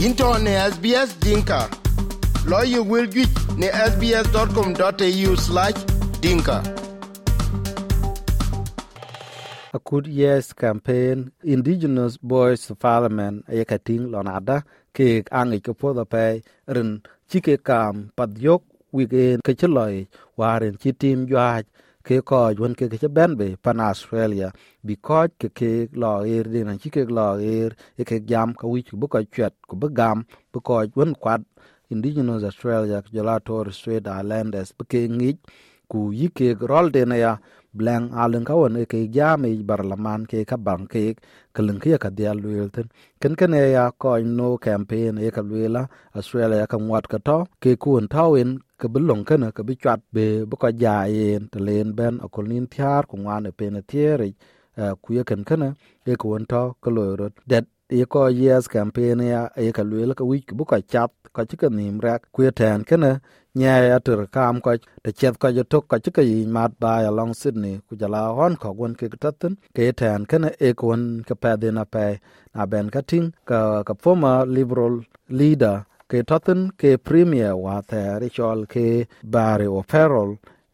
into ne SBS Dinka. Lawyer will get ne sbs.com.au slash dinka. A good yes campaign, Indigenous Boys to Parliament ayakating lonada ke angi ko poda pe rin chike kam padyok weekend ke chloi waren chi yuaj ke ko won ke ke ben be pan Australia. Bi ko ke ke lo er din chi ke lo er e ke jam ka wich bu ko chet ku bu gam bu ko won kwat Indigenous Australia jola Torres Strait Islanders bu ke ngi ku yike rol de na ya blang alin ka won ke jam e barlaman ke ka bang ke kelin ke ka dia luelten ken ken ya ko no campaign e ka luela Australia ka wat ka to ke kun tawin ke belong kana ke bi chat be bu ko ja yen te len ben akol nin tiar ku wan e pen tiere ku ye ken kana e ko won to ko lo rot det e ko yes campaign ya e ka luela ka wi bu ko chat ka ci ka nim rak ku ye ten kana nya ya tur kam ko te chet ko je tok ko ci ka yi mat ba ya long sydney ku jala hon ko gon ke tatin ke ten kana e ko won ka pa de na pe na ben ka ting ka ka former liberal leader ke totin ke premier wa te richol ke bare o ferol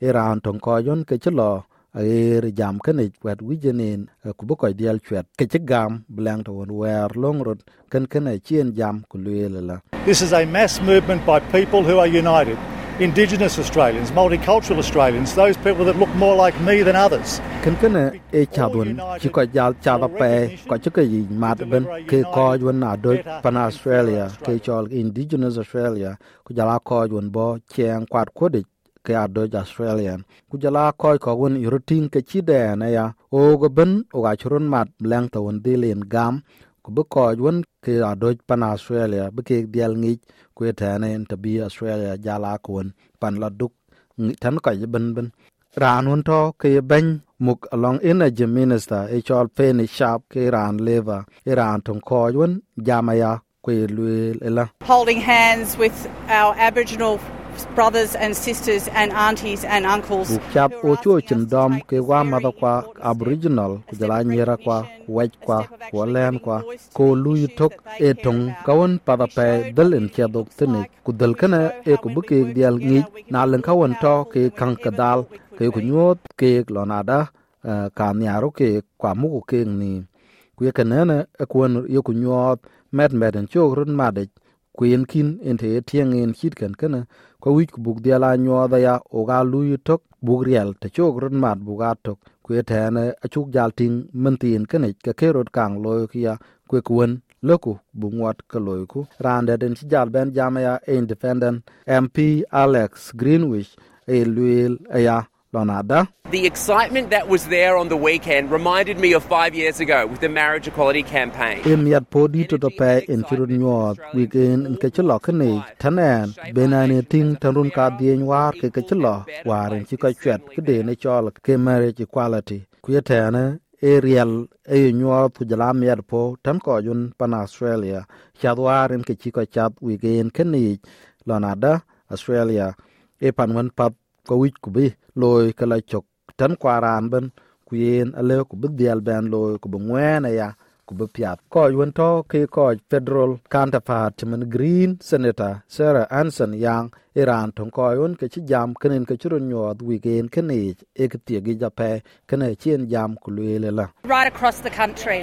iran ton ko yon ke chlo aer jam kene wet wijenin ku bu koy dial chwet ke ci gam blang to won wer long rot ken kene chien jam ku la This is a mass movement by people who are united. Indigenous Australians, multicultural Australians, those people that look more like me than others. ken kene e chadun ci ko jal chada pe ko ci ke yi mat ben ke ko won na do pan australia ke chol indigenous australia ku jala ko won bo cheng kwat ko de ke adoj australian ku jala koy ko won yurutin ke chide na ya. O go ben, o ga churun mat leng to won dilin gam. Ku bu ko won ke adoj pan australia. Bu ke dial ngi ku tane en tabi australia jala ko won pan la duk tan ko ben ben. Ran won to ke ben muk along energy minister e chol penny sharp, ke ran leva iran ton ko won jamaya ku luel ela holding hands with our Aboriginal brothers and sisters and aunties and uncles. chap o chuo chin dom ke wa kwa aboriginal ku jala nyera kwa kwa len kwa ko lu tok e tong kawon pa da pe dal en che dok tene ku dal kana e ku bu ke dial ngi na len kawon to ke kan ka dal ke ku nyot ke lo na da ka nyaro ke kwa mu ke ni. Ku ye kana na ku ye ku nyot met met en chok run ma de kuen kin en te tieng en hit kan kana ko wich ku buk diala nyoda ya o ga lu tok buk riel te chok run mat bu ga tok ku te ne a chuk jal ting mentin kane ka ke rot kang lo kia ku kuen loku bu ngot ka lo ku. Rande den ci jal ben jama ya, independent mp alex greenwich e luel ya. Lonada The excitement that was there on the weekend reminded me of five years ago with the marriage equality campaign. em yat po di to to pe en churun nyot weekend en ke chlo kane tanen benane ting tanrun ka dien war ke ke chlo waren chi ko chet ke ne chol ke marriage equality. Ku yetene e riel e nyot ku jalam yat po tan ko yun pan australia. Chadwaren ke chi ko chat weekend kane lonada australia. E pan wan pap kowic ku bi looi ke la cok tɛn kuaraan bɛn ku yen ale ku bi dhiɛl bɛn looi ku bi ŋuɛɛn ya ku bi piath kɔc wen tɔ ki kɔc federal counterpart timin green senator sarah anson yang iran tɔŋ kɔc wen ke ci jam kenen ke ci ron nyuɔɔth wikeen keniic e ki thiegi japɛ kene cien jam ku lueele la right across the country.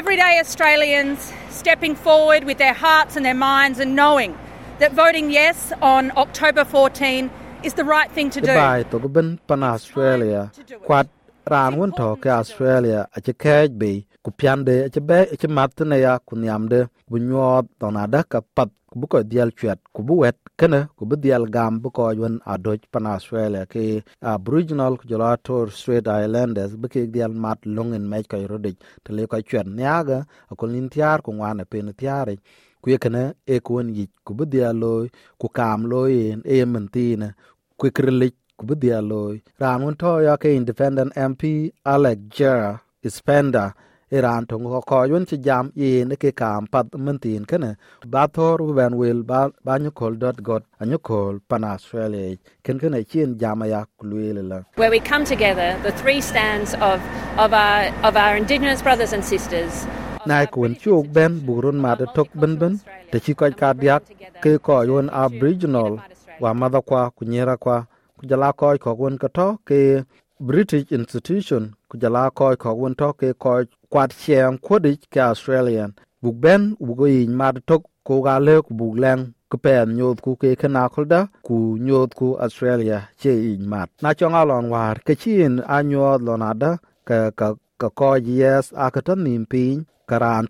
Everyday Australians stepping forward with their hearts and their minds and knowing that voting yes on October 14 is the right thing to do. bai to ben pan australia. Kwat ran won to ke australia a che kej be ku piande a che be a che mat ne ya ku nyamde bu nyot donada ka pat ku bu ko dial chwet ku bu wet kana ku bu dial gam bu ko yon a doj pan australia ke aboriginal ku jola tor straight islanders bu ke dial mat long en me ko rodej to le ko chwet nyaga ko nin tiar ku ngwane pen tiare yic ku bi dhia ku yen thiine ku bi dhia independent mp jera ispenda raan toŋ wen ci jam yen path thiin kene. Ba thor wel ba dot got pan australia. Yic cien jam aya ku where we come together the three stands of, of, our, of our indigenous brothers and sisters nai kun chuk ben burun ma de tok ben ben, te chi ko ka diak, ke ko yon aboriginal, wa ma da kwa kunyera kwa kujala ko ko won ka to ke british institution kujala ko ko won to ke ko kwat chen kodi ke australian, buk ben bugo yin ma de tok ko ga le ku buk leng ku pen nyot ku ke kana kolda ku nyot ku australia che yin mat na chong alon war, ke chin anyo lonada ka ka ka ko yes nim karan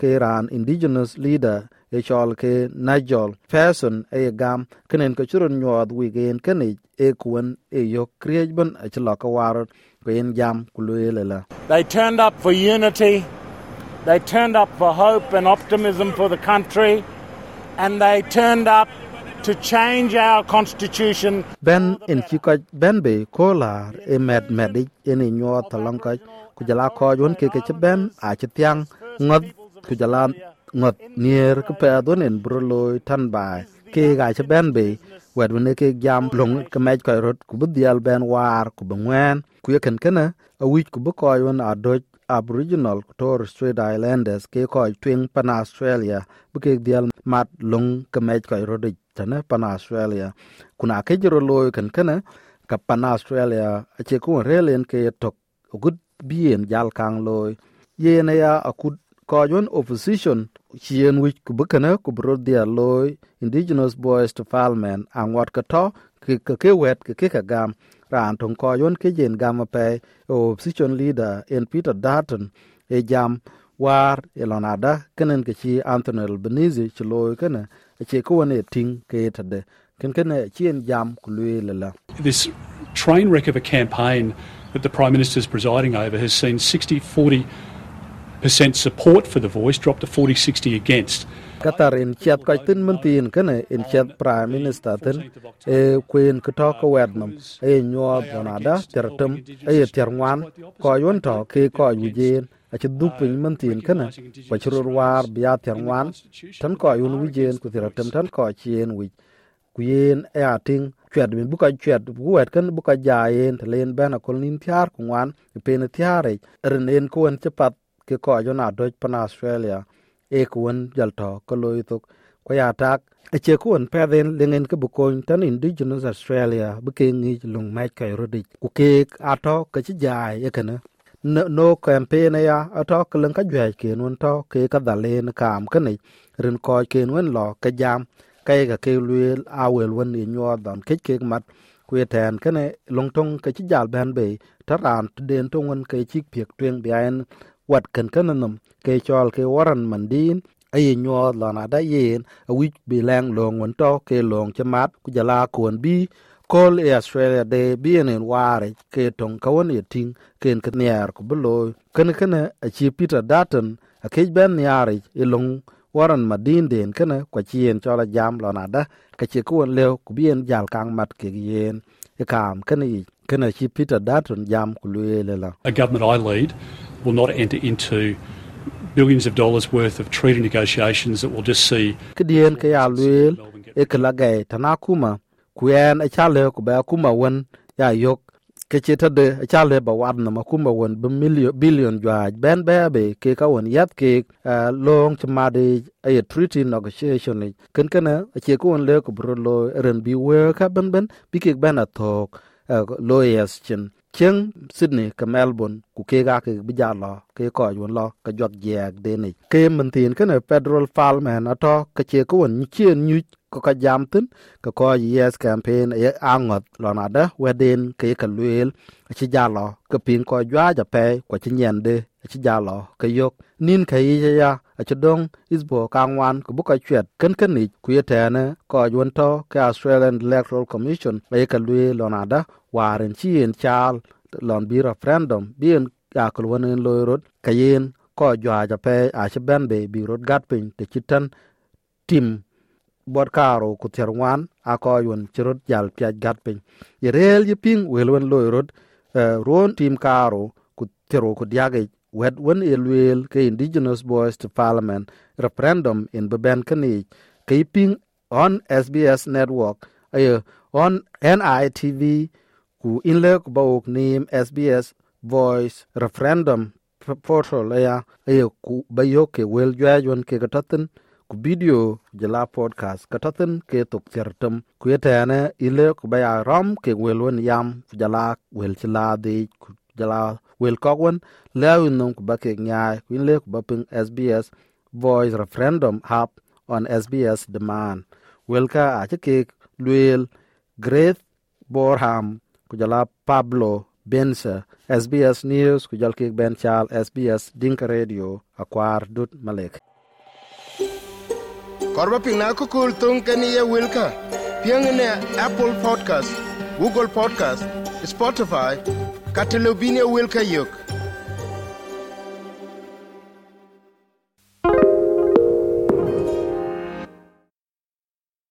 ke ran indigenous leader e chol ke najol person e gam kenen churun nyod wi gen kene e e yo chlo ka war ko en jam they turned up for unity they turned up for hope and optimism for the country and they turned up to change our constitution. Ben en chiko ben be ko la e med med en nyo talong ko yon ke ke ben a ngot. Ku jala ngot nier ku pe don tan bai. Ke ga chi ben be ne ke jam long ke ko rot ku ben war ku ku ye ken kana a ku ko yon a aboriginal strait islanders ke ko twing pan australia. Bu ke dial mat long ke ko tene pan australia. Kuna ke jiro loy ken kene ka pan australia a che ku relen ke tok good bien jal kang loy. Yene ya akut kojon opposition, chien wich ku bukana, ku bro loy, indigenous boys to parliament ang wat ka to ke ke ke wet, ke ke ka gam. Ran tong kojon ke jen gam pe opposition leader, en peter dutton e jam war elonada kenen ke chi anthony albanese chi loy che ko ne ting ke tade ken chien jam ku la this train wreck of a campaign that the Prime Minister is presiding over has seen 60 40 percent support for the voice drop to 40 60 against. Qatar in chat ko tin mun tin in prime minister tin e queen ko to ko wednam e nyo bonada tertum e terwan ko to ke ko yujen a ci duk pin mun tin kana. ko churur war biya terwan tan ko yun wujen ko tertum tan ko chien wi ku yen e ating chwet min buka chwet bu wet kan buka jayen te len bena kol nin tiar ku wan. Pe ne tiare ren en ko en cepat ke ko jo na doj pan australia. E ko en jal to ko loy tok. Ko ya tak. E che ko en pe den lengen ke bu ko tan indigenous australia. Bu ke ngi lung mai kai rodi ku ke ato ke ci jai e kana no, campaign ya ato ke ka jwe ke non to ke ka dalen kam ke ni ren ko ke non lo ke jam kai ga ke luel a wel wen ni nyo dan ke ke mat ku ten kene long tong ke chi jal ban be taran den tong won ke chi piek twen bien wat ken ken nam ke chol ke waran mandin ai nyo lo na da yen a wi bi lang long won to ke long che mat ku jala kon bi kol e australia de bien en ware ke tong ka won ye ting ken ke niar ku blo ken ken a chi peter dutton a ke ben niare e long. Waran ma din den kana kwa chien chola jam lo na da. Ka che ku leo ku bien jal kang mat ke yen. E kam kana yi kana chi peter datun jam ku le la. A government i lead will not enter into billions of dollars worth of treaty negotiations that will just see ke dien ke ya luel e kala gai tanakuma ku en chale ku ba kuma won ya yok. Ke che ta de cha le ba wad na ma kuma won bi million billion jwa ben be be ke ka won yat ke long to ma de a treaty negotiation ni ken ken a che ko won le ku bro lo ren bi we ka ben ben, bi ke ben a tok lawyers chen. Cheng, sydney, ka melbourne, ku ke ga ke bi ja lo ke ko yun lo ka jot jeg de ni ke man tin ken federal parliament ato ke che ku won chien nyu ko ka jam tin ka ko yes campaign e angot lo na da wedin ke ka luel chi jalo ke pin ko jwa ja pe ko chi nyende chi jalo ke yok nin ke ye ya a chi dong isbo Kangwan, ko bu ka chwet ken ken ni ku ye tane ko yun to australian electoral commission e ka luel lo na da waren chi en chal lon bi referendum bien ya ko wonen loyrot rot ka ko jwa ja pe a chi ben be bi rot gat pin te chitan tim bot karo ku ter wan a ko yun chirot jal piaj gat pin ye rel ye ping wel wen loy rot ron tim karo ku tero ku diage wet wen ye lwel ke indigenous boys to parliament referendum in beben kani ke ping on sbs network ayo on nitv ku inle ku bawok nim sbs voice referendum portal ya aye ku bayo ke wel jwa jon ke gatatin ku video jela podcast gatatin ke tok tertem ku yetane ile ku baya ram ke wel won yam ku jala wel chila de jala wel kogwen lewin nom ku bake nyaay ku le ku baping SBS voice referendum hub on SBS demand. Welka a ke luel Grace Borham ku jala Pablo Bensa SBS News ku jal ben chal SBS Dinka Radio akwar dut malek Korba pingna kukul tung kani ya wilka. Piangene Apple Podcast, Google Podcast, Spotify, katilobini ya wilka yök